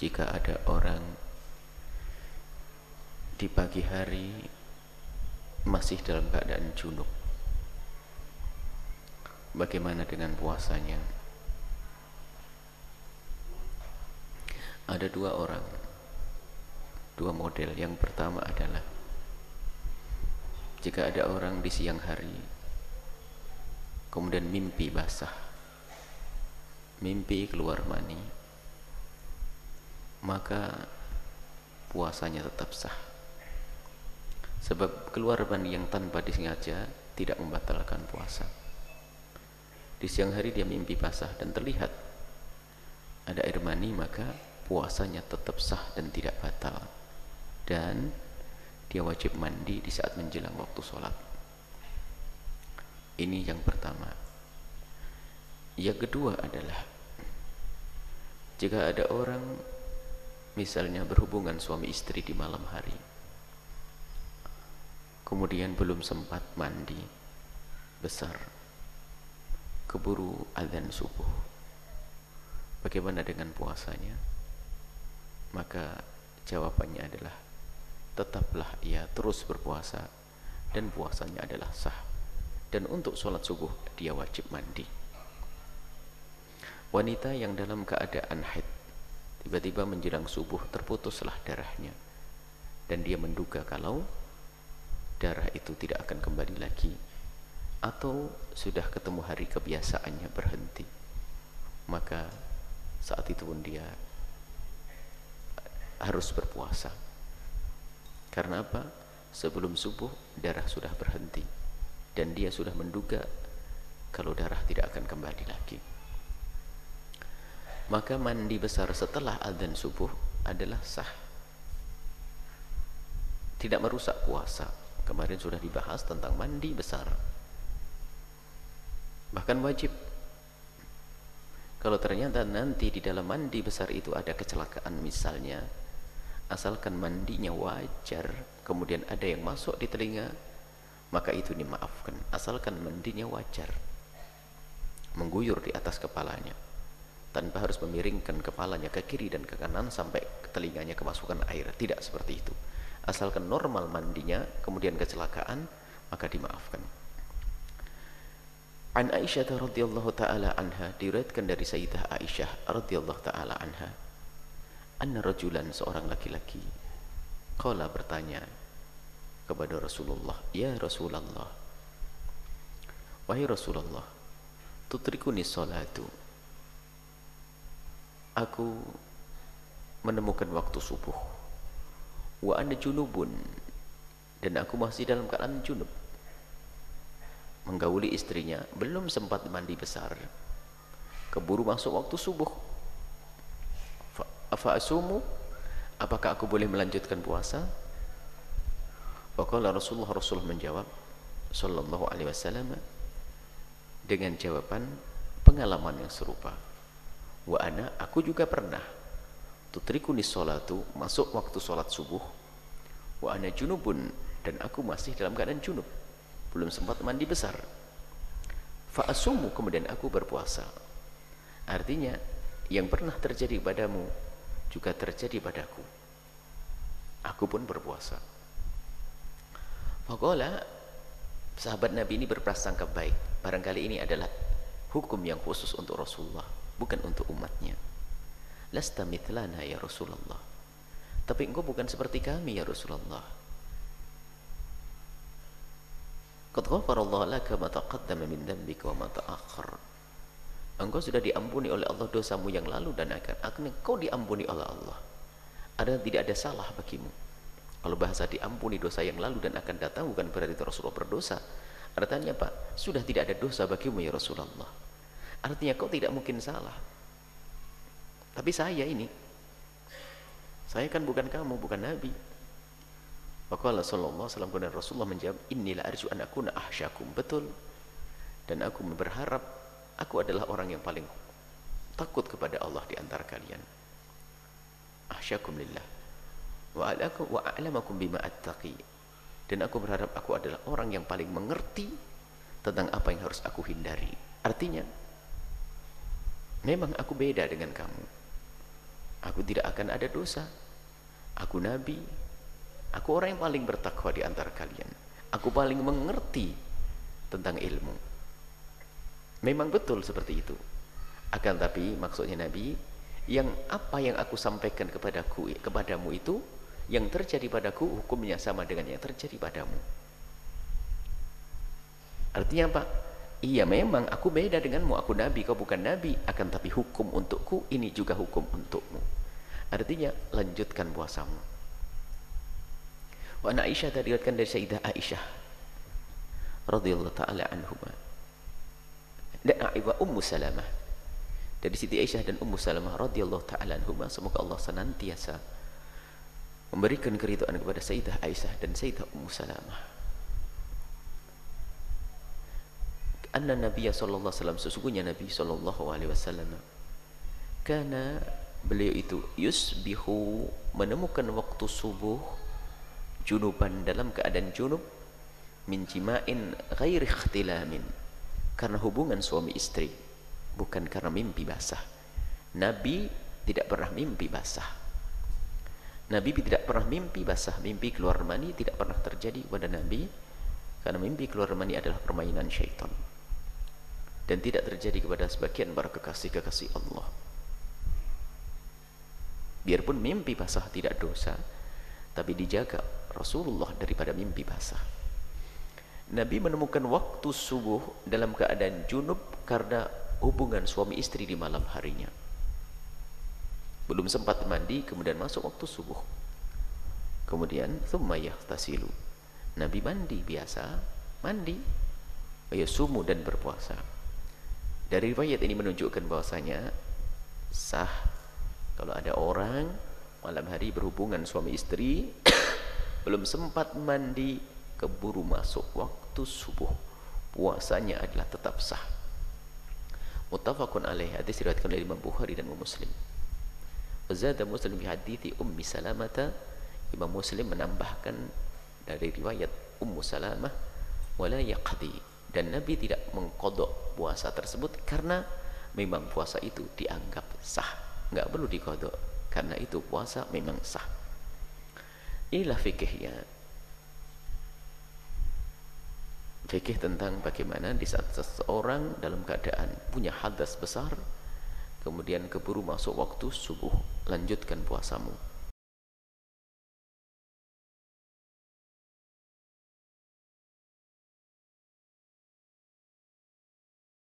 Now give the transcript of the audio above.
jika ada orang di pagi hari masih dalam keadaan junub bagaimana dengan puasanya? Ada dua orang dua model. Yang pertama adalah jika ada orang di siang hari kemudian mimpi basah mimpi keluar mani maka puasanya tetap sah. Sebab keluar mani yang tanpa disengaja tidak membatalkan puasa. Di siang hari dia mimpi basah dan terlihat. Ada air mani maka puasanya tetap sah dan tidak batal. Dan dia wajib mandi di saat menjelang waktu sholat. Ini yang pertama. Yang kedua adalah jika ada orang misalnya berhubungan suami istri di malam hari. Kemudian belum sempat mandi. Besar. Keburu azan subuh. Bagaimana dengan puasanya? Maka jawabannya adalah tetaplah ia terus berpuasa dan puasanya adalah sah. Dan untuk sholat subuh dia wajib mandi. Wanita yang dalam keadaan haid tiba-tiba menjelang subuh terputuslah darahnya. Dan dia menduga kalau darah itu tidak akan kembali lagi. Atau sudah ketemu hari kebiasaannya berhenti. Maka saat itu pun dia harus berpuasa. Karena apa? Sebelum subuh darah sudah berhenti. Dan dia sudah menduga kalau darah tidak akan kembali lagi. Maka mandi besar setelah adzan subuh adalah sah. Tidak merusak puasa. Kemarin sudah dibahas tentang mandi besar. Bahkan wajib. Kalau ternyata nanti di dalam mandi besar itu ada kecelakaan misalnya asalkan mandinya wajar kemudian ada yang masuk di telinga maka itu dimaafkan asalkan mandinya wajar mengguyur di atas kepalanya tanpa harus memiringkan kepalanya ke kiri dan ke kanan sampai telinganya kemasukan air. Tidak seperti itu. Asalkan normal mandinya kemudian kecelakaan maka dimaafkan. An Aisyah radhiyallahu taala anha diriwayatkan dari Sayyidah Aisyah radhiyallahu taala anha anna rajulan seorang laki-laki qala bertanya kepada Rasulullah ya Rasulullah wahai Rasulullah tutrikuni salatu aku menemukan waktu subuh. Wa ana junubun. Dan aku masih dalam keadaan junub. Menggauli istrinya. Belum sempat mandi besar. Keburu masuk waktu subuh. Afa asumu? Apakah aku boleh melanjutkan puasa? Waqala Rasulullah Rasulullah menjawab sallallahu alaihi wasallam dengan jawaban pengalaman yang serupa wa ana aku juga pernah. Tutrikuni salatu masuk waktu salat subuh. Wa ana junubun dan aku masih dalam keadaan junub. Belum sempat mandi besar. Fa asumu kemudian aku berpuasa. Artinya yang pernah terjadi padamu juga terjadi padaku. Aku pun berpuasa. Fakola sahabat Nabi ini berprasangka baik. Barangkali ini adalah hukum yang khusus untuk Rasulullah bukan untuk umatnya. Lasta mithlana ya Rasulullah. Tapi engkau bukan seperti kami ya Rasulullah. Qad ghafarallahu laka ma taqaddama min dhanbika wa ma ta'akhkhar. Engkau sudah diampuni oleh Allah dosamu yang lalu dan akan akan engkau diampuni oleh Allah. Ada tidak ada salah bagimu. Kalau bahasa diampuni dosa yang lalu dan akan datang bukan berarti Rasulullah berdosa. Artinya apa sudah tidak ada dosa bagimu ya Rasulullah artinya kau tidak mungkin salah tapi saya ini saya kan bukan kamu bukan Nabi maka Alaihi Wasallam dan Rasulullah menjawab inilah arju anakku ahsyakum betul dan aku berharap Aku adalah orang yang paling takut kepada Allah di antara kalian. Ahsyakum lillah. Wa alakum wa a'lamakum bima attaqi. Dan aku berharap aku adalah orang yang paling mengerti tentang apa yang harus aku hindari. Artinya memang aku beda dengan kamu. aku tidak akan ada dosa. Aku nabi. Aku orang yang paling bertakwa di antara kalian. Aku paling mengerti tentang ilmu. Memang betul seperti itu. Akan tapi maksudnya nabi yang apa yang aku sampaikan kepadaku kepadamu itu yang terjadi padaku hukumnya sama dengan yang terjadi padamu. Artinya apa iya memang. Aku beda denganmu. Aku nabi kau bukan nabi. Akan tapi hukum untukku ini juga hukum untukmu. Artinya lanjutkan puasamu. Wa Aisyah diriwayatkan dari Sayyidah Aisyah radhiyallahu taala anhuma. Dan wa Ummu Salamah. Dari Siti Aisyah dan Ummu Salamah radhiyallahu taala anhuma semoga Allah senantiasa memberikan keridhaan kepada Sayyidah Aisyah dan Sayyidah Ummu Salamah anna Nabi sallallahu alaihi wasallam sesungguhnya Nabi sallallahu alaihi wasallam. Karena beliau itu yusbihu menemukan waktu subuh junuban dalam keadaan junub min jima'in ghairi ikhtilamin karena hubungan suami istri bukan karena mimpi basah. Nabi tidak pernah mimpi basah. Nabi tidak pernah mimpi basah, mimpi keluar mani tidak pernah terjadi pada Nabi karena mimpi keluar mani adalah permainan syaitan dan tidak terjadi kepada sebagian para kekasih-kekasih Allah. Biarpun mimpi basah tidak dosa, tapi dijaga Rasulullah daripada mimpi basah. Nabi menemukan waktu subuh dalam keadaan junub karena hubungan suami istri di malam harinya belum sempat mandi kemudian masuk waktu subuh kemudian thumma yahtasilu Nabi mandi biasa mandi sumu dan berpuasa dari riwayat ini menunjukkan bahwasanya sah kalau ada orang malam hari berhubungan suami istri belum sempat mandi keburu masuk waktu subuh. Puasanya adalah tetap sah. Muttafaqun alaih hadis diriwayatkan oleh Imam Bukhari dan Muslim. Zada Muslim di hadithi Ummi Salamata Imam Muslim menambahkan dari riwayat Ummu Salamah wala yaqdi. Dan Nabi tidak mengkodok puasa tersebut karena memang puasa itu dianggap sah. Nggak perlu dikodok. Karena itu puasa memang sah. Inilah fikihnya. Fikih tentang bagaimana di saat seseorang dalam keadaan punya hadas besar kemudian keburu masuk waktu subuh lanjutkan puasamu